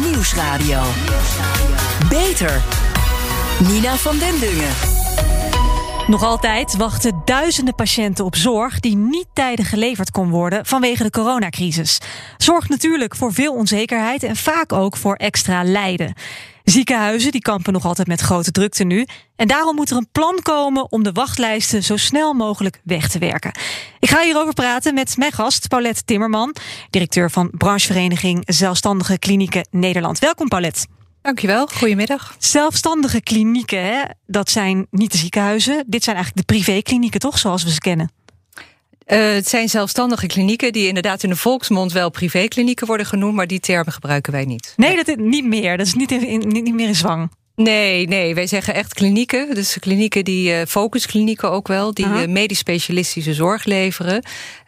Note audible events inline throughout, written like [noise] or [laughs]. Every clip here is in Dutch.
Nieuwsradio. Beter. Nina van den Dungen. Nog altijd wachten duizenden patiënten op zorg die niet tijdig geleverd kon worden vanwege de coronacrisis. Zorgt natuurlijk voor veel onzekerheid en vaak ook voor extra lijden. Ziekenhuizen die kampen nog altijd met grote drukte nu. En daarom moet er een plan komen om de wachtlijsten zo snel mogelijk weg te werken. Ik ga hierover praten met mijn gast Paulette Timmerman, directeur van branchevereniging Zelfstandige Klinieken Nederland. Welkom Paulette. Dankjewel, goedemiddag. Zelfstandige klinieken, hè? dat zijn niet de ziekenhuizen. Dit zijn eigenlijk de privéklinieken, toch, zoals we ze kennen? Uh, het zijn zelfstandige klinieken die inderdaad in de volksmond wel privéklinieken worden genoemd, maar die termen gebruiken wij niet. Nee, dat is niet meer. Dat is niet, in, niet meer in zwang. Nee, nee, wij zeggen echt klinieken. Dus klinieken die uh, focusklinieken ook wel, die uh, medisch specialistische zorg leveren.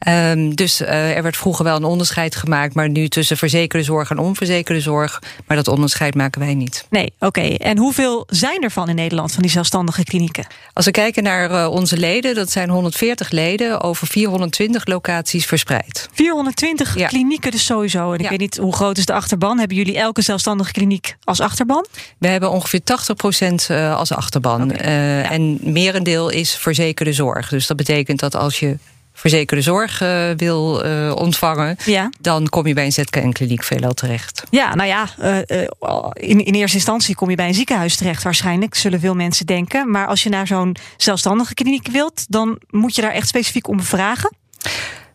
Um, dus uh, er werd vroeger wel een onderscheid gemaakt, maar nu tussen verzekerde zorg en onverzekerde zorg. Maar dat onderscheid maken wij niet. Nee, oké. Okay. En hoeveel zijn er van in Nederland, van die zelfstandige klinieken? Als we kijken naar onze leden, dat zijn 140 leden over 420 locaties verspreid. 420 ja. klinieken dus sowieso. En ik ja. weet niet hoe groot is de achterban. Hebben jullie elke zelfstandige kliniek als achterban? We hebben ongeveer 80% als achterban. Okay. Uh, ja. En merendeel is verzekerde zorg. Dus dat betekent dat als je verzekerde zorg uh, wil uh, ontvangen, ja. dan kom je bij een ZKN-kliniek veelal terecht. Ja, nou ja, uh, in, in eerste instantie kom je bij een ziekenhuis terecht waarschijnlijk, zullen veel mensen denken. Maar als je naar zo'n zelfstandige kliniek wilt, dan moet je daar echt specifiek om vragen?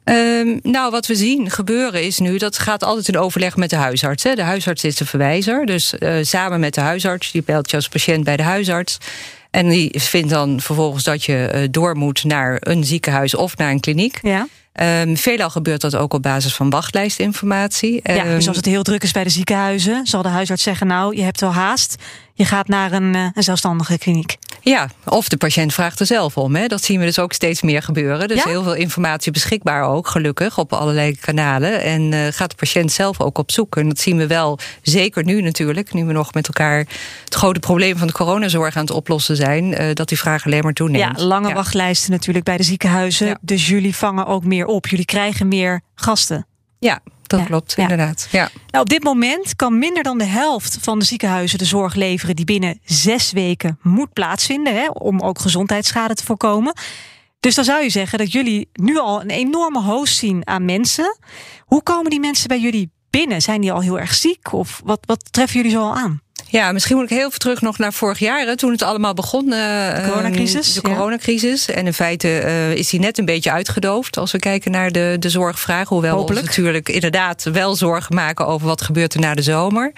Um, nou, wat we zien gebeuren is nu, dat gaat altijd in overleg met de huisarts. Hè. De huisarts is de verwijzer, dus uh, samen met de huisarts, die belt je als patiënt bij de huisarts. En die vindt dan vervolgens dat je uh, door moet naar een ziekenhuis of naar een kliniek. Ja. Um, veelal gebeurt dat ook op basis van wachtlijstinformatie. Ja, dus als het heel druk is bij de ziekenhuizen, zal de huisarts zeggen: Nou, je hebt wel haast. Je gaat naar een, uh, een zelfstandige kliniek. Ja, of de patiënt vraagt er zelf om. Hè. Dat zien we dus ook steeds meer gebeuren. Dus Ja? heel veel informatie beschikbaar ook, gelukkig, op allerlei kanalen. En uh, gaat de patiënt zelf ook op zoek. En dat zien we wel, zeker nu natuurlijk, nu we nog met elkaar het grote probleem van de coronazorg aan het oplossen zijn, uh, dat die vraag alleen maar toeneemt. Ja, lange wachtlijsten natuurlijk bij de ziekenhuizen. Ja. Dus jullie vangen ook meer op. Jullie krijgen meer gasten. Ja, dat Ja, klopt, ja. inderdaad. Ja. Nou, op dit moment kan minder dan de helft van de ziekenhuizen de zorg leveren die binnen zes weken moet plaatsvinden, hè, om ook gezondheidsschade te voorkomen. Dus dan zou je zeggen dat jullie nu al een enorme host zien aan mensen. Hoe komen die mensen bij jullie binnen? Zijn die al heel erg ziek? Of wat, wat treffen jullie zo al aan? Ja, misschien moet ik heel even terug nog naar vorig jaar, hè, toen het allemaal begon. uh, De coronacrisis, De ja. coronacrisis. En in feite uh, is die net een beetje uitgedoofd als we kijken naar de, de zorgvraag. Hoewel Hopelijk. we ons natuurlijk inderdaad wel zorgen maken over wat gebeurt er na de zomer.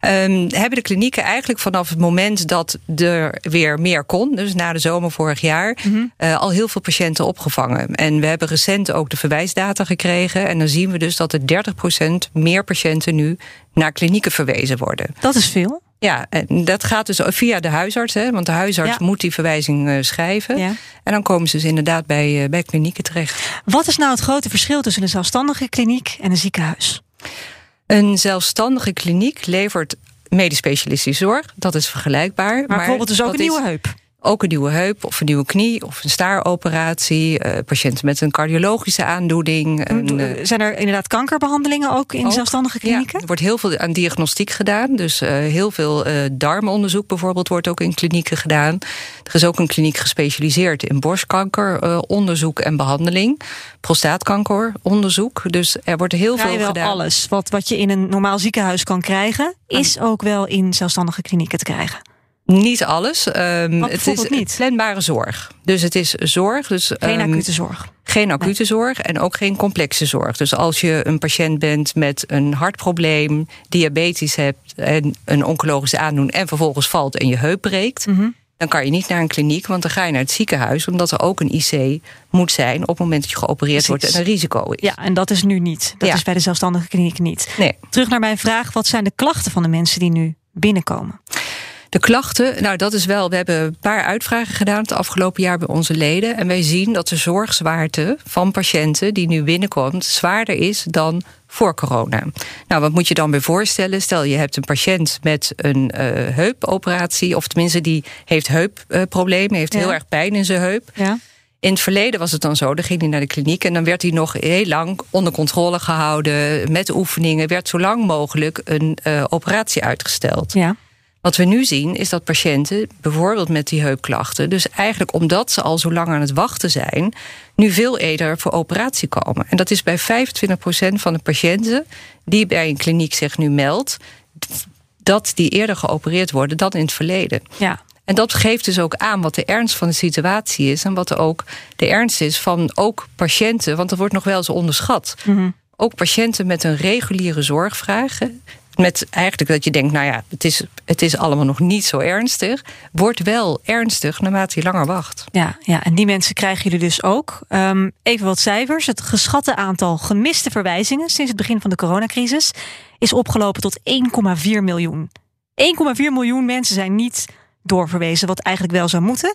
Um, hebben de klinieken eigenlijk vanaf het moment dat er weer meer kon, dus na de zomer vorig jaar, Mhm. uh, al heel veel patiënten opgevangen. En we hebben recent ook de verwijsdata gekregen. En dan zien we dus dat er 30% meer patiënten nu naar klinieken verwezen worden. Dat is veel. Ja, en dat gaat dus via de huisarts, hè, want de huisarts Ja. moet die verwijzing uh, schrijven. Ja. En dan komen ze dus inderdaad bij, uh, bij klinieken terecht. Wat is nou het grote verschil tussen een zelfstandige kliniek en een ziekenhuis? Een zelfstandige kliniek levert medisch specialistische zorg. Dat is vergelijkbaar. Maar, bijvoorbeeld dus ook een nieuwe heup. Ook een nieuwe heup of een nieuwe knie of een staaroperatie. Uh, patiënten met een cardiologische aandoening. Een, uh, Zijn er inderdaad kankerbehandelingen ook in ook, zelfstandige klinieken? Ja, er wordt heel veel aan diagnostiek gedaan. Dus uh, heel veel darmonderzoek bijvoorbeeld wordt ook in klinieken gedaan. Er is ook een kliniek gespecialiseerd in borstkankeronderzoek en behandeling. Prostaatkankeronderzoek. Dus er wordt heel veel Vrijwel gedaan. alles wat, wat je in een normaal ziekenhuis kan krijgen, is ook wel in zelfstandige klinieken te krijgen. Niet alles. Um, het is niet? planbare zorg. Dus het is zorg. Dus, Geen um, acute zorg. Geen acute zorg en ook geen complexe zorg. Dus als je een patiënt bent met een hartprobleem, diabetes hebt en een oncologische aandoening en vervolgens valt en je heup breekt, Mhm. dan kan je niet naar een kliniek, want dan ga je naar het ziekenhuis, omdat er ook een IC moet zijn op het moment dat je geopereerd wordt en een risico is. Ja, en dat is nu niet. Dat Ja. is bij de zelfstandige kliniek niet. Nee. Terug naar mijn vraag: wat zijn de klachten van de mensen die nu binnenkomen? De klachten, nou dat is wel, we hebben een paar uitvragen gedaan het afgelopen jaar bij onze leden. En wij zien dat de zorgzwaarte van patiënten die nu binnenkomt zwaarder is dan voor corona. Nou, wat moet je dan bij voorstellen? Stel je hebt een patiënt met een uh, heupoperatie, of tenminste die heeft heupproblemen, heeft Ja. heel erg pijn in zijn heup. Ja. In het verleden was het dan zo, dan ging hij naar de kliniek en dan werd hij nog heel lang onder controle gehouden met oefeningen, werd zo lang mogelijk een uh, operatie uitgesteld. Ja. Wat we nu zien is dat patiënten, bijvoorbeeld met die heupklachten, dus eigenlijk omdat ze al zo lang aan het wachten zijn, nu veel eerder voor operatie komen. En dat is bij 25% van de patiënten die bij een kliniek zich nu meldt, dat die eerder geopereerd worden dan in het verleden. Ja. En dat geeft dus ook aan wat de ernst van de situatie is en wat er ook de ernst is van ook patiënten, want er wordt nog wel eens onderschat. Mm Ook patiënten met een reguliere zorgvraag, met eigenlijk dat je denkt, nou ja, het is, het is allemaal nog niet zo ernstig. Wordt wel ernstig naarmate je langer wacht. Ja, ja en die mensen krijgen jullie dus ook. Um, even wat cijfers. Het geschatte aantal gemiste verwijzingen sinds het begin van de coronacrisis is opgelopen tot 1,4 miljoen. 1,4 miljoen mensen zijn niet doorverwezen, wat eigenlijk wel zou moeten.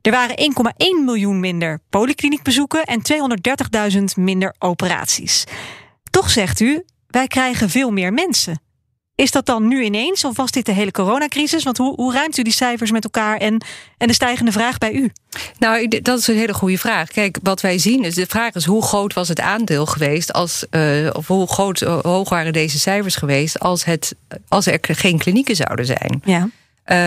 Er waren 1,1 miljoen minder polykliniekbezoeken en 230.000 minder operaties. Toch zegt u, wij krijgen veel meer mensen. Is dat dan nu ineens of was dit de hele coronacrisis? Want hoe, hoe ruimt u die cijfers met elkaar en, en de stijgende vraag bij u? Nou, dat is een hele goede vraag. Kijk, wat wij zien is, de vraag is hoe groot was het aandeel geweest als, uh, of hoe groot, uh, hoog waren deze cijfers geweest als, het, als er geen klinieken zouden zijn. Ja.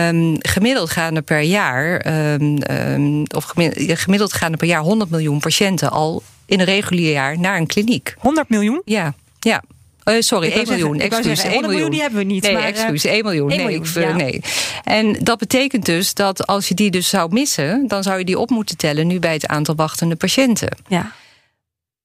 Um, gemiddeld gaan er per jaar, um, um, of gemiddeld gaan er per jaar 100 miljoen patiënten al in een regulier jaar naar een kliniek. 100 miljoen? Ja, ja. Uh, sorry, 1 miljoen. Excuus, 1 miljoen. miljoen. die hebben we niet. Nee, maar, excuus, 1 miljoen. 1 nee, miljoen, ik, ja. nee. En dat betekent dus dat als je die dus zou missen, dan zou je die op moeten tellen nu bij het aantal wachtende patiënten. Ja.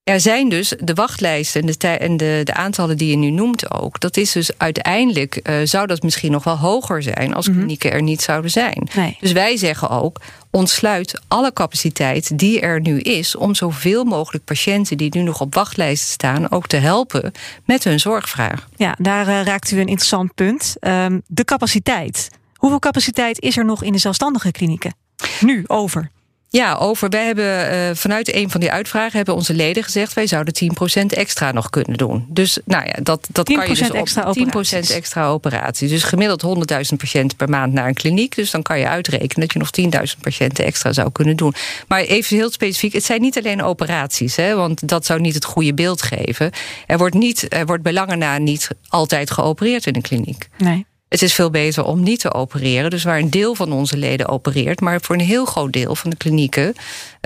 Er zijn dus de wachtlijsten en de, en de, de aantallen die je nu noemt ook. Dat is dus uiteindelijk uh, zou dat misschien nog wel hoger zijn als klinieken er niet zouden zijn. Nee. Dus wij zeggen ook: ontsluit alle capaciteit die er nu is om zoveel mogelijk patiënten die nu nog op wachtlijsten staan ook te helpen met hun zorgvraag. Ja, daar uh, raakt u een interessant punt. Um, de capaciteit. Hoeveel capaciteit is er nog in de zelfstandige klinieken? Nu over. Ja, over. Wij hebben uh, vanuit een van die uitvragen hebben onze leden gezegd: wij zouden 10% extra nog kunnen doen. Dus nou ja, dat, dat kan je dus op extra 10% extra operaties. Dus gemiddeld 100.000 patiënten per maand naar een kliniek. Dus dan kan je uitrekenen dat je nog 10.000 patiënten extra zou kunnen doen. Maar even heel specifiek: het zijn niet alleen operaties, hè, want dat zou niet het goede beeld geven. Er wordt, niet, er wordt bij lange na niet altijd geopereerd in een kliniek. Nee. Het is veel beter om niet te opereren. Dus waar een deel van onze leden opereert. Maar voor een heel groot deel van de klinieken.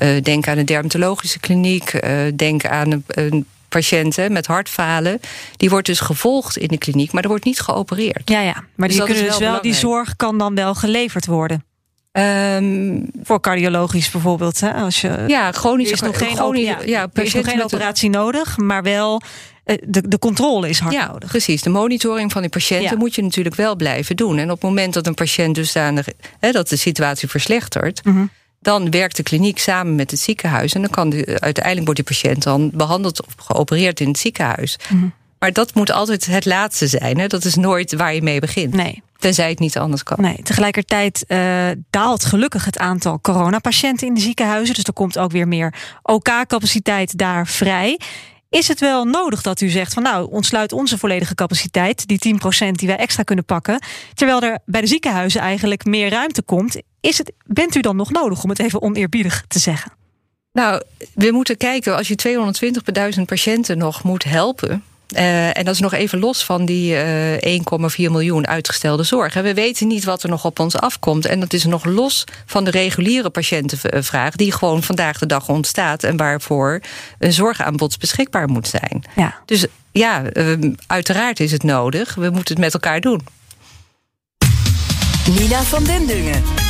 Uh, denk aan de dermatologische kliniek. Uh, denk aan een, een patiënten met hartfalen. Die wordt dus gevolgd in de kliniek. Maar er wordt niet geopereerd. Ja, ja. Maar die, dus kunnen wel dus wel, die zorg kan dan wel geleverd worden. Um, voor cardiologisch bijvoorbeeld. Hè? Als je, ja, chronisch is nog geen, chronisch, ja, ja, er is nog geen operatie nodig, maar wel de, de controle is hard ja, nodig. Precies, de monitoring van die patiënten ja. moet je natuurlijk wel blijven doen. En op het moment dat een patiënt dusdanig, hè, dat de situatie verslechtert, mm -hmm. dan werkt de kliniek samen met het ziekenhuis. En dan kan de, uiteindelijk wordt die patiënt dan behandeld of geopereerd in het ziekenhuis. Mm -hmm. Maar dat moet altijd het laatste zijn. Hè? Dat is nooit waar je mee begint. Nee. Tenzij het niet anders kan. Nee, tegelijkertijd uh, daalt gelukkig het aantal coronapatiënten in de ziekenhuizen. Dus er komt ook weer meer OK-capaciteit daar vrij. Is het wel nodig dat u zegt van nou, ontsluit onze volledige capaciteit, die 10% die wij extra kunnen pakken, terwijl er bij de ziekenhuizen eigenlijk meer ruimte komt? Is het, bent u dan nog nodig om het even oneerbiedig te zeggen? Nou, we moeten kijken, als je 220 per duizend patiënten nog moet helpen. Uh, en dat is nog even los van die uh, 1,4 miljoen uitgestelde zorg. We weten niet wat er nog op ons afkomt. En dat is nog los van de reguliere patiëntenvraag, die gewoon vandaag de dag ontstaat en waarvoor een zorgaanbod beschikbaar moet zijn. Ja. Dus ja, uh, uiteraard is het nodig. We moeten het met elkaar doen. Nina van den Dungen.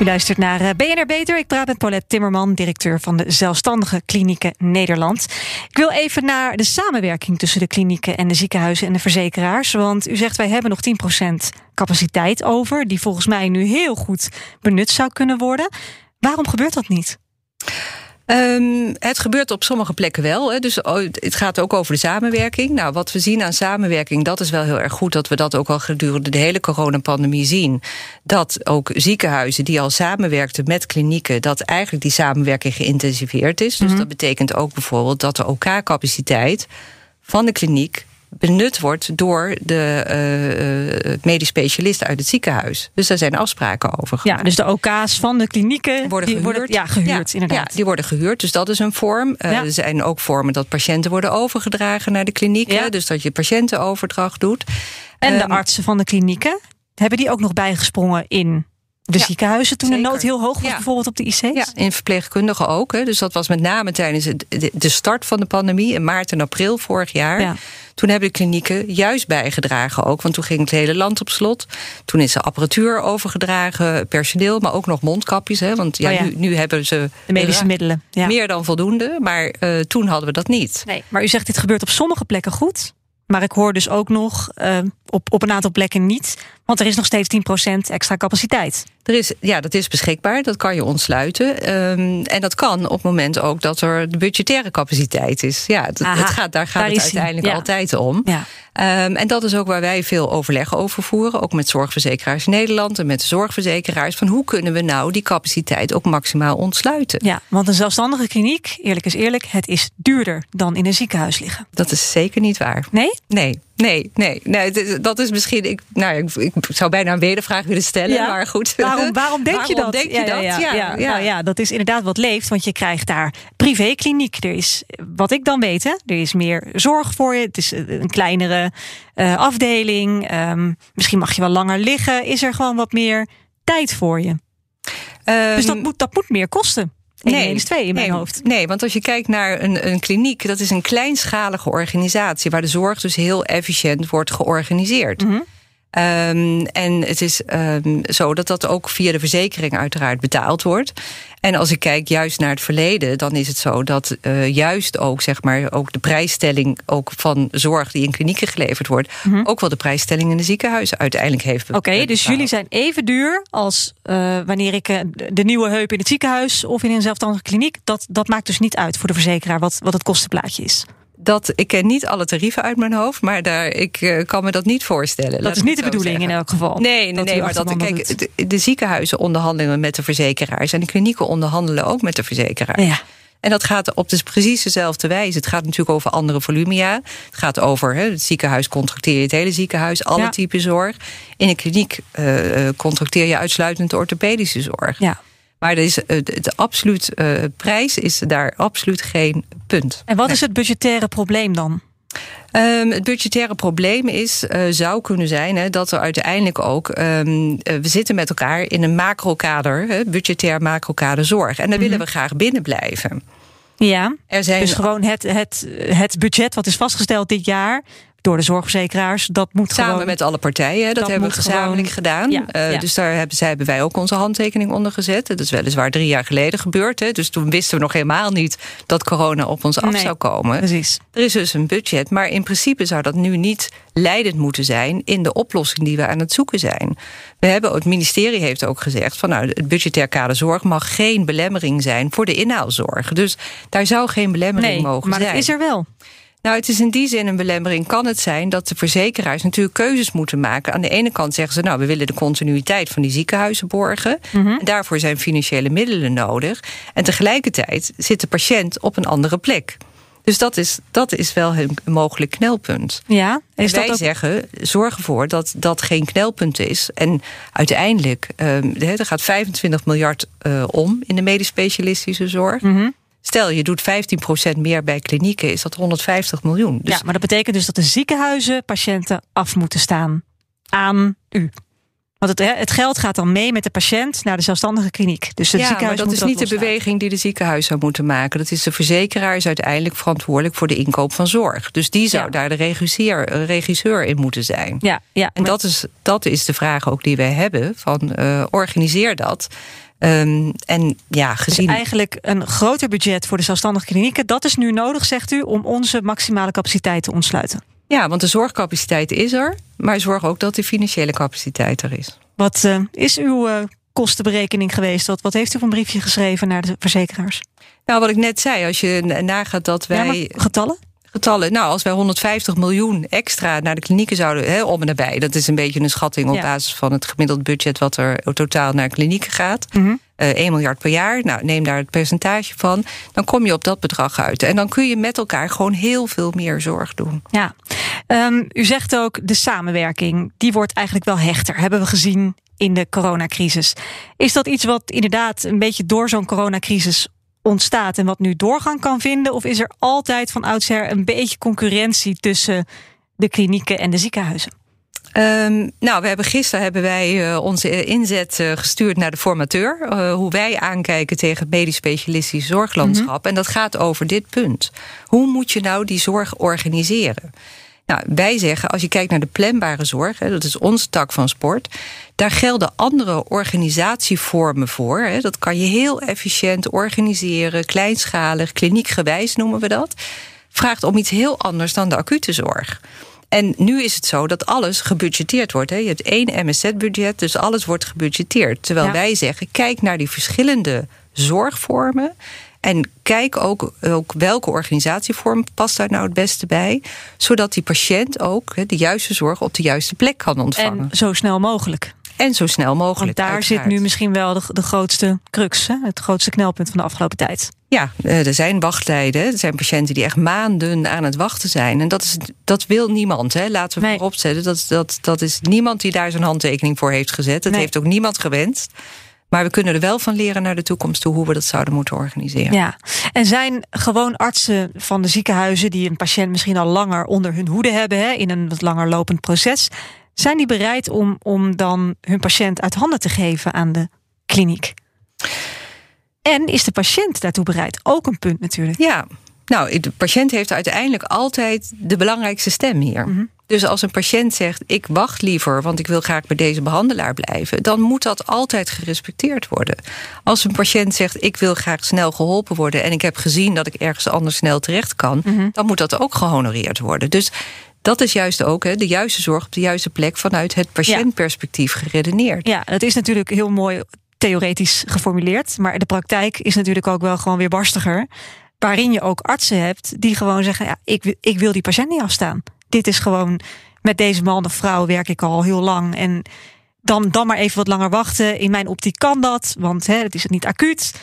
U luistert naar eh, BNR Beter. Ik praat met Paulette Timmerman, directeur van de Zelfstandige Klinieken Nederland. Ik wil even naar de samenwerking tussen de klinieken en de ziekenhuizen en de verzekeraars. Want u zegt wij hebben nog 10% capaciteit over, die volgens mij nu heel goed benut zou kunnen worden. Waarom gebeurt dat niet? Um, het gebeurt op sommige plekken wel. Hè. Dus het gaat ook over de samenwerking. Nou, wat we zien aan samenwerking, dat is wel heel erg goed dat we dat ook al gedurende de hele coronapandemie zien. Dat ook ziekenhuizen die al samenwerkten met klinieken, dat eigenlijk die samenwerking geïntensiveerd is. Dus Mhm. dat betekent ook bijvoorbeeld dat de OK-capaciteit van de kliniek benut wordt door de uh, medisch specialisten uit het ziekenhuis. Dus daar zijn afspraken over. Ja, dus de OK's van de klinieken worden gehuurd. Worden, ja, gehuurd, ja, inderdaad. Ja, die worden gehuurd, dus dat is een vorm. Ja. er zijn ook vormen dat patiënten worden overgedragen naar de klinieken. Dus dat je patiëntenoverdracht doet. En de um, artsen van de klinieken, hebben die ook nog bijgesprongen in de ziekenhuizen toen de nood heel hoog was, bijvoorbeeld op de IC's? Ja, in verpleegkundigen ook. Hè. Dus dat was met name tijdens de start van de pandemie in maart en april vorig jaar. Ja. Toen hebben de klinieken juist bijgedragen ook, want toen ging het hele land op slot. Toen is er apparatuur overgedragen, personeel, maar ook nog mondkapjes. Hè, want ja, oh ja. Nu, nu, hebben ze de medische middelen ja. meer dan voldoende, maar uh, toen hadden we dat niet. Nee, maar u zegt dit gebeurt op sommige plekken goed. Maar ik hoor dus ook nog uh, op, op een aantal plekken niet. Want er is nog steeds 10% extra capaciteit. Er is, ja, dat is beschikbaar. Dat kan je ontsluiten. Um, en dat kan op het moment ook dat er de budgettaire capaciteit is. Ja, het, het gaat, daar gaat daar het uiteindelijk ja. altijd om. Ja. Um, en dat is ook waar wij veel overleg over voeren. Ook met zorgverzekeraars Nederland en met de zorgverzekeraars. Van hoe kunnen we nou die capaciteit ook maximaal ontsluiten? Ja, want een zelfstandige kliniek, eerlijk is eerlijk, het is duurder dan in een ziekenhuis liggen. Dat is zeker niet waar. Nee? Nee. Nee, nee, nee, dat is misschien. Ik, nou, ik, ik zou bijna een wedervraag willen stellen, ja. maar goed. Waarom, waarom denk waarom je dat? Denk je ja, dat? Ja, ja, ja, Nou ja, dat is inderdaad wat leeft, want je krijgt daar privékliniek. Er is, wat ik dan weet, hè, er is meer zorg voor je. Het is een kleinere uh, afdeling. Um, misschien mag je wel langer liggen. Is er gewoon wat meer tijd voor je? Um, dus dat moet, dat moet meer kosten. Nee, is twee in mijn nee, hoofd. Nee, want als je kijkt naar een, een kliniek, dat is een kleinschalige organisatie waar de zorg dus heel efficiënt wordt georganiseerd. Mm -hmm. Um, en het is um, zo dat dat ook via de verzekering uiteraard betaald wordt. En als ik kijk juist naar het verleden, dan is het zo dat uh, juist ook, zeg maar, ook de prijsstelling ook van zorg die in klinieken geleverd wordt, mm -hmm. ook wel de prijsstelling in de ziekenhuizen uiteindelijk heeft. Oké, okay, dus jullie zijn even duur als uh, wanneer ik uh, de nieuwe heup in het ziekenhuis of in een zelfstandige kliniek. Dat, dat maakt dus niet uit voor de verzekeraar wat, wat het kostenplaatje is dat, ik ken niet alle tarieven uit mijn hoofd, maar daar, ik uh, kan me dat niet voorstellen. Dat is niet de bedoeling zeggen. in elk geval. Nee, nee, nee maar dat, kijk, de, de, ziekenhuizen onderhandelen met de verzekeraars en de klinieken onderhandelen ook met de verzekeraar. Ja. En dat gaat op dus precies dezelfde wijze. Het gaat natuurlijk over andere volumia. Het gaat over het ziekenhuis contracteer je het hele ziekenhuis, alle ja. typen zorg. In een kliniek uh, contracteer je uitsluitend de orthopedische zorg. Ja. Maar de, de absoluut uh, prijs is daar absoluut geen punt. En wat is het budgettaire probleem dan? Um, het budgettaire probleem is, uh, zou kunnen zijn hè, dat er uiteindelijk ook. Um, uh, we zitten met elkaar in een macrokader, hè, budgetair macrokader zorg. En daar mm -hmm. willen we graag binnen blijven. Ja, er zijn dus gewoon het, het, het budget wat is vastgesteld dit jaar door de zorgverzekeraars. Dat moet Samen gewoon, met alle partijen. Dat, dat hebben we gezamenlijk gewoon, gedaan. Ja, uh, ja. Dus daar hebben, zij, hebben wij ook onze handtekening onder gezet. Dat is weliswaar drie jaar geleden gebeurd. Hè. Dus toen wisten we nog helemaal niet dat corona op ons af nee, zou komen. Precies. Er is dus een budget. Maar in principe zou dat nu niet leidend moeten zijn in de oplossing die we aan het zoeken zijn. We hebben, het ministerie heeft ook gezegd van nou, het budgetair kader zorg mag geen belemmering zijn voor de inhaalzorg. Dus daar zou geen belemmering nee, mogen maar zijn. Maar is er wel. Nou, het is in die zin een belemmering. Kan het zijn dat de verzekeraars natuurlijk keuzes moeten maken. Aan de ene kant zeggen ze, nou, we willen de continuïteit van die ziekenhuizen borgen. Mhm. Mm -hmm. En daarvoor zijn financiële middelen nodig. En tegelijkertijd zit de patiënt op een andere plek. Dus dat is, dat is wel een mogelijk knelpunt. Ja, is en wij dat ook... zeggen, zorg ervoor dat dat geen knelpunt is. En uiteindelijk, uh, er gaat 25 miljard uh, om in de medisch specialistische zorg. Mm -hmm. Stel, je doet 15% meer bij klinieken, is dat 150 miljoen. Dus... Ja, maar dat betekent dus dat de ziekenhuizen patiënten af moeten staan aan u. Want het, het, geld gaat dan mee met de patiënt naar de zelfstandige kliniek. Dus het ja, ziekenhuis maar dat is niet de beweging die de ziekenhuis zou moeten maken. Dat is de verzekeraar is uiteindelijk verantwoordelijk voor de inkoop van zorg. Dus die zou ja. daar de regisseur, regisseur in moeten zijn. Ja, ja, en maar... dat, is, dat is de vraag ook die wij hebben: van uh, organiseer dat. Um, en ja, gezien. Dus eigenlijk een groter budget voor de zelfstandige klinieken. Dat is nu nodig, zegt u, om onze maximale capaciteit te ontsluiten. Ja, want de zorgcapaciteit is er. Maar zorg ook dat de financiële capaciteit er is. Wat uh, is uw uh, kostenberekening geweest? Wat, wat heeft u van een briefje geschreven naar de verzekeraars? Nou, wat ik net zei, als je nagaat dat wij. Ja, getallen? Getallen. Nou, als wij 150 miljoen extra naar de klinieken zouden, hè, om en nabij. Dat is een beetje een schatting op ja. basis van het gemiddeld budget wat er totaal naar klinieken gaat. Mm -hmm. uh, 1 miljard per jaar. Nou, neem daar het percentage van. Dan kom je op dat bedrag uit. En dan kun je met elkaar gewoon heel veel meer zorg doen. Ja, um, u zegt ook de samenwerking, die wordt eigenlijk wel hechter. Hebben we gezien in de coronacrisis. Is dat iets wat inderdaad een beetje door zo'n coronacrisis ontstaat en wat nu doorgang kan vinden? Of is er altijd van oudsher een beetje concurrentie tussen de klinieken en de ziekenhuizen? Um, nou, we hebben gisteren hebben wij uh, onze inzet uh, gestuurd naar de formateur. Uh, hoe wij aankijken tegen het medisch specialistisch zorglandschap. Mm -hmm. En dat gaat over dit punt. Hoe moet je nou die zorg organiseren? Nou, wij zeggen, als je kijkt naar de planbare zorg, hè, dat is onze tak van sport, daar gelden andere organisatievormen voor. Hè. Dat kan je heel efficiënt organiseren, kleinschalig, kliniekgewijs noemen we dat. Vraagt om iets heel anders dan de acute zorg. En nu is het zo dat alles gebudgeteerd wordt. Hè. Je hebt één MSZ-budget, dus alles wordt gebudgeteerd. Terwijl ja. wij zeggen, kijk naar die verschillende zorgvormen. En kijk ook, ook welke organisatievorm past daar nou het beste bij. Zodat die patiënt ook de juiste zorg op de juiste plek kan ontvangen. En zo snel mogelijk. En zo snel mogelijk. Want daar uiteraard. zit nu misschien wel de, de grootste crux, hè? het grootste knelpunt van de afgelopen tijd. Ja, er zijn wachttijden. Er zijn patiënten die echt maanden aan het wachten zijn. En dat, is, dat wil niemand. Hè. Laten we nee. voorop zetten. Dat, dat, dat is niemand die daar zijn handtekening voor heeft gezet. Dat nee. heeft ook niemand gewenst. Maar we kunnen er wel van leren naar de toekomst toe hoe we dat zouden moeten organiseren. Ja, en zijn gewoon artsen van de ziekenhuizen die een patiënt misschien al langer onder hun hoede hebben, hè, in een wat langer lopend proces, zijn die bereid om, om dan hun patiënt uit handen te geven aan de kliniek? En is de patiënt daartoe bereid? Ook een punt natuurlijk. Ja, nou, de patiënt heeft uiteindelijk altijd de belangrijkste stem hier. Mm -hmm. Dus als een patiënt zegt: Ik wacht liever, want ik wil graag bij deze behandelaar blijven, dan moet dat altijd gerespecteerd worden. Als een patiënt zegt: Ik wil graag snel geholpen worden en ik heb gezien dat ik ergens anders snel terecht kan, mm -hmm. dan moet dat ook gehonoreerd worden. Dus dat is juist ook hè, de juiste zorg op de juiste plek vanuit het patiëntperspectief geredeneerd. Ja, dat is natuurlijk heel mooi theoretisch geformuleerd, maar de praktijk is natuurlijk ook wel gewoon weer barstiger. Waarin je ook artsen hebt die gewoon zeggen: ja, ik, ik wil die patiënt niet afstaan dit is gewoon met deze man of vrouw werk ik al heel lang. En dan, dan maar even wat langer wachten. In mijn optiek kan dat, want hè, het is niet acuut.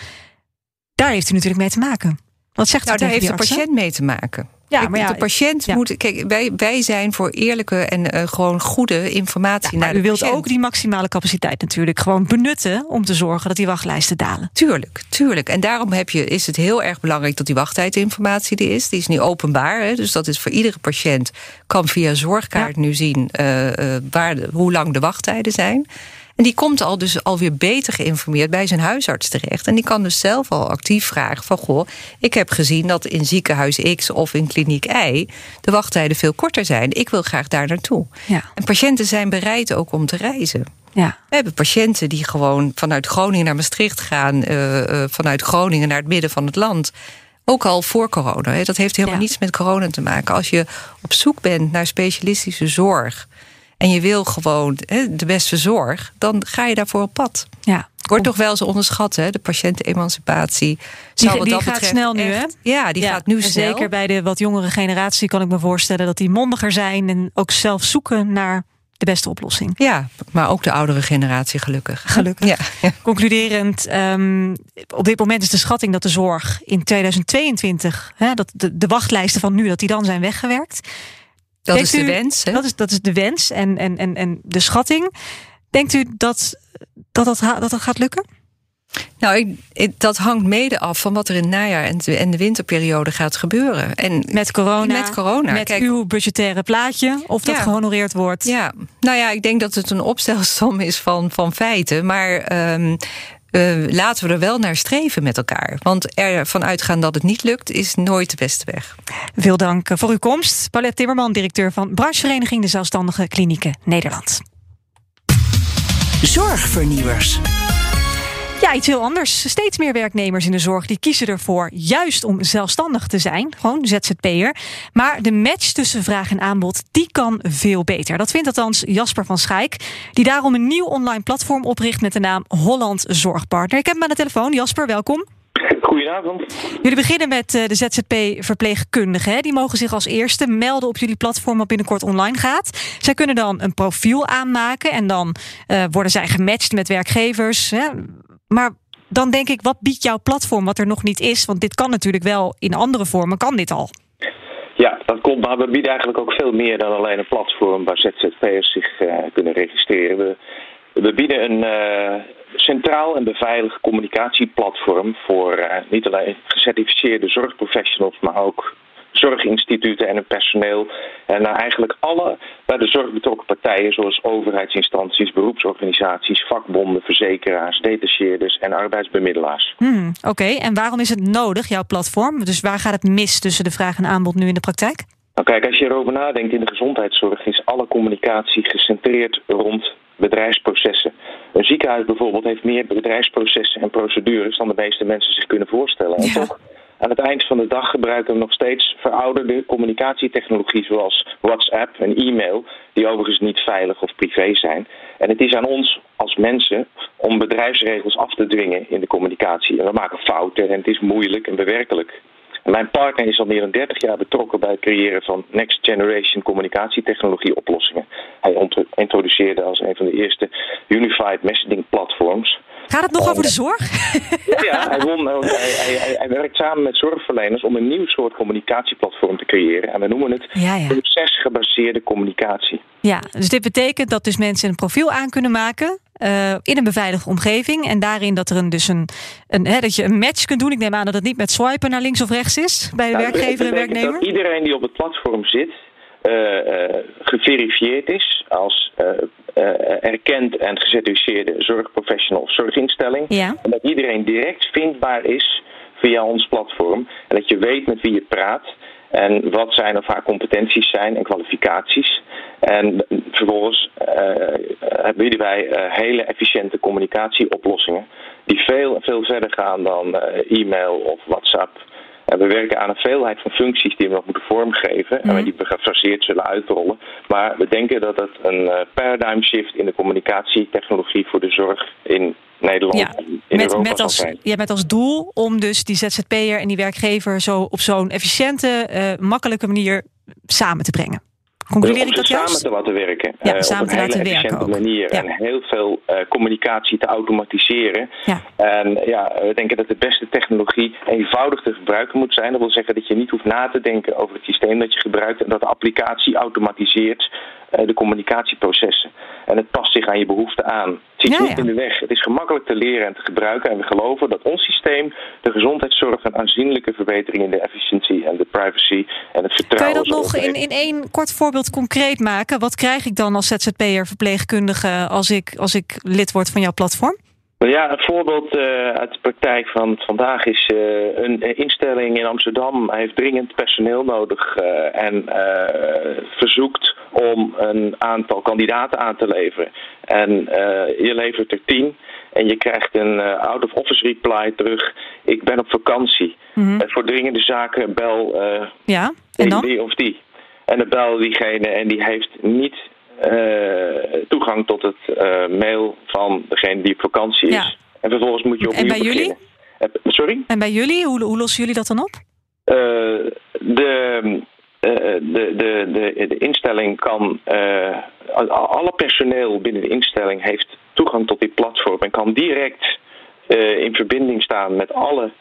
Daar heeft u natuurlijk mee te maken. Wat zegt nou, u daar heeft de patiënt mee te maken. Ja, maar ja, de patiënt ja. moet. Kijk, wij, wij zijn voor eerlijke en uh, gewoon goede informatie ja, naar U wilt patiënt. ook die maximale capaciteit natuurlijk gewoon benutten om te zorgen dat die wachtlijsten dalen. Tuurlijk, tuurlijk. En daarom heb je, is het heel erg belangrijk dat die wachttijdinformatie er is. Die is nu openbaar. Hè, dus dat is voor iedere patiënt kan via zorgkaart nu zien uh, uh, waar de, hoe lang de wachttijden zijn. En die komt al dus alweer beter geïnformeerd bij zijn huisarts terecht. En die kan dus zelf al actief vragen van... goh, ik heb gezien dat in ziekenhuis X of in kliniek Y... de wachttijden veel korter zijn. Ik wil graag daar naartoe. Ja. En patiënten zijn bereid ook om te reizen. Ja. We hebben patiënten die gewoon vanuit Groningen naar Maastricht gaan... Uh, uh, vanuit Groningen naar het midden van het land... Ook al voor corona. Dat heeft helemaal ja. niets met corona te maken. Als je op zoek bent naar specialistische zorg en je wil gewoon hè, de beste zorg, dan ga je daarvoor op pad. Ja. Wordt toch wel eens onderschat, hè? De patiëntenemancipatie. Die, die dat gaat snel nu, hè? Ja, die ja, gaat nu snel. Zeker bij de wat jongere generatie kan ik me voorstellen dat die mondiger zijn en ook zelf zoeken naar de beste oplossing. Ja, maar ook de oudere generatie gelukkig. Gelukkig. [laughs] Ja. ja. [laughs] Concluderend, um, op dit moment is de schatting dat de zorg in 2022, hè, dat de, de wachtlijsten van nu, dat die dan zijn weggewerkt. Dat Denkt is de u, wens. Hè? Dat is, dat is de wens en, en, en, en de schatting. Denkt u dat dat, dat, dat, dat gaat lukken? Nou, ik, ik, dat hangt mede af van wat er in het najaar en de, en de winterperiode gaat gebeuren. En met corona, met, corona. met Kijk, uw budgettaire plaatje, of dat Ja. gehonoreerd wordt. Ja, nou ja, ik denk dat het een opstelsom is van, van feiten. Maar ehm eh, laten we er wel naar streven met elkaar. Want ervan uitgaan dat het niet lukt, is nooit de beste weg. Veel dank voor uw komst. Paulette Timmerman, directeur van branchevereniging De Zelfstandige Klinieken Nederland. Zorgvernieuwers. Ja, iets heel anders. Steeds meer werknemers in de zorg die kiezen ervoor juist om zelfstandig te zijn, gewoon ZZP'er. Maar de match tussen vraag en aanbod, die kan veel beter. Dat vindt althans Jasper van Schaik, die daarom een nieuw online platform opricht met de naam Holland Zorgpartner. Ik heb hem aan de telefoon. Jasper, welkom. Goedenavond. Jullie beginnen met uh, de ZZP-verpleegkundigen. Die mogen zich als eerste melden op jullie platform wat binnenkort online gaat. Zij kunnen dan een profiel aanmaken en dan uh, worden zij gematcht met werkgevers. Hè. Maar dan denk ik, wat biedt jouw platform wat er nog niet is? Want dit kan natuurlijk wel in andere vormen, kan dit al? Ja, dat komt, maar we bieden eigenlijk ook veel meer dan alleen een platform waar ZZP'ers zich uh, kunnen registreren. We, we bieden een uh, centraal en beveiligd communicatieplatform voor uh, niet alleen gecertificeerde zorgprofessionals, maar ook zorginstituten en hun personeel. En nou, eigenlijk alle bij de zorg betrokken partijen, zoals overheidsinstanties, beroepsorganisaties, vakbonden, verzekeraars, detacheerders en arbeidsbemiddelaars. Hmm, Oké, en waarom is het nodig, jouw platform? Dus waar gaat het mis tussen de vraag en aanbod nu in de praktijk? Nou kijk, als je erover nadenkt in de gezondheidszorg is alle communicatie gecentreerd rond bedrijfsprocessen. Een ziekenhuis bijvoorbeeld heeft meer bedrijfsprocessen en procedures dan de meeste mensen zich kunnen voorstellen. En toch aan het eind van de dag gebruiken we nog steeds verouderde communicatietechnologie zoals WhatsApp en e-mail, die overigens niet veilig of privé zijn. En het is aan ons als mensen om bedrijfsregels af te dwingen in de communicatie. En we maken fouten en het is moeilijk en bewerkelijk. Mijn partner is al meer dan 30 jaar betrokken bij het creëren van next generation communicatietechnologie oplossingen. Hij introduceerde als een van de eerste unified messaging platforms. Gaat het nog over de zorg? Ja, hij, won, hij, hij, hij, werkt samen met zorgverleners om een nieuw soort communicatieplatform te creëren. En we noemen het ja, ja. procesgebaseerde communicatie. Ja, dus dit betekent dat dus mensen een profiel aan kunnen maken. Uh, in een beveiligde omgeving. En daarin dat er een, dus een, een hè, dat je een match kunt doen. Ik neem aan dat het niet met swipen naar links of rechts is bij de nou, werkgever en werknemer. Dat iedereen die op het platform zit, uh, uh, geverifieerd is als erkend en gecertificeerde zorgprofessional of zorginstelling. Ja. En dat iedereen direct vindbaar is via ons platform. En dat je weet met wie je praat. En wat zijn of haar competenties zijn en kwalificaties. En vervolgens uh, bieden wij uh, hele efficiënte communicatieoplossingen. Die veel, veel verder gaan dan e-mail of WhatsApp. En we werken aan een veelheid van functies die we nog moeten vormgeven. Mm. En die we gefaseerd zullen uitrollen. Maar we denken dat het een paradigm shift in de communicatietechnologie voor de zorg in Nederland ja, in met, Europa met als, zijn. ja, met als doel om dus die ZZP'er en die werkgever zo op zo'n efficiënte, uh, makkelijke manier samen te brengen. Concludeer ik dat samen juist? te laten werken. Ja, uh, samen op een te laten hele werken efficiënte ook. manier. Ja. En heel veel uh, communicatie te automatiseren. Ja. En ja, we denken dat de beste technologie eenvoudig te gebruiken moet zijn. Dat wil zeggen dat je niet hoeft na te denken over het systeem dat je gebruikt. En dat de applicatie automatiseert uh, de communicatieprocessen. En het past zich aan je behoeften aan. Het zit Ja, niet in de weg. Het is gemakkelijk te leren en te gebruiken. En we geloven dat ons systeem de gezondheidszorg een aanzienlijke verbetering in de efficiëntie en de privacy en het Kan vertrouwen je dat nog in, in één kort voorbeeld concreet maken? Wat krijg ik dan als ZZP'er verpleegkundige als ik, als ik lid word van jouw platform? Ja, een voorbeeld uh, uit de praktijk van vandaag is uh, een instelling in Amsterdam heeft dringend personeel nodig en verzoekt om een aantal kandidaten aan te leveren. En je levert er tien en je krijgt een out-of-office reply terug. Ik ben op vakantie. -hmm. voor dringende zaken bel ja, en dan? die of die. En dan bel diegene en die heeft niet uh, toegang tot het uh, mail van degene die op vakantie is. Ja. En vervolgens moet je opnieuw En bij beginnen. jullie? Sorry? En bij jullie, hoe, hoe lossen jullie dat dan op? Eh, de, de, de, de, de instelling kan... alle personeel binnen de instelling heeft toegang tot dit platform... en kan direct in verbinding staan met alle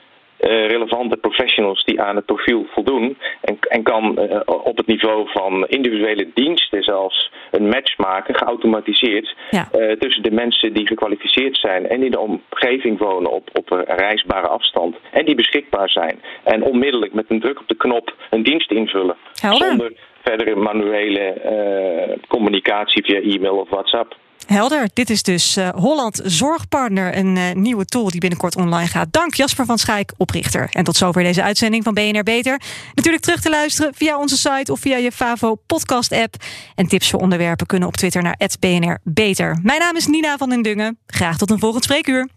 relevante professionals die aan het profiel voldoen. En, en kan uh, op het niveau van individuele diensten zelfs een match maken, geautomatiseerd, ja. uh, tussen de mensen die gekwalificeerd zijn en in de omgeving wonen op, op een reisbare afstand. En die beschikbaar zijn. En onmiddellijk met een druk op de knop een dienst invullen. Helder. Zonder verdere manuele communicatie via e-mail of WhatsApp. Helder, dit is dus uh, Holland Zorgpartner, een uh, nieuwe tool die binnenkort online gaat. Dank Jasper van Schaik, oprichter. En tot zover deze uitzending van BNR Beter. Natuurlijk terug te luisteren via onze site of via je Favo podcast app. En tips voor onderwerpen kunnen op Twitter naar @BNR Beter. Mijn naam is Nina van den Dungen. Graag tot een volgend spreekuur.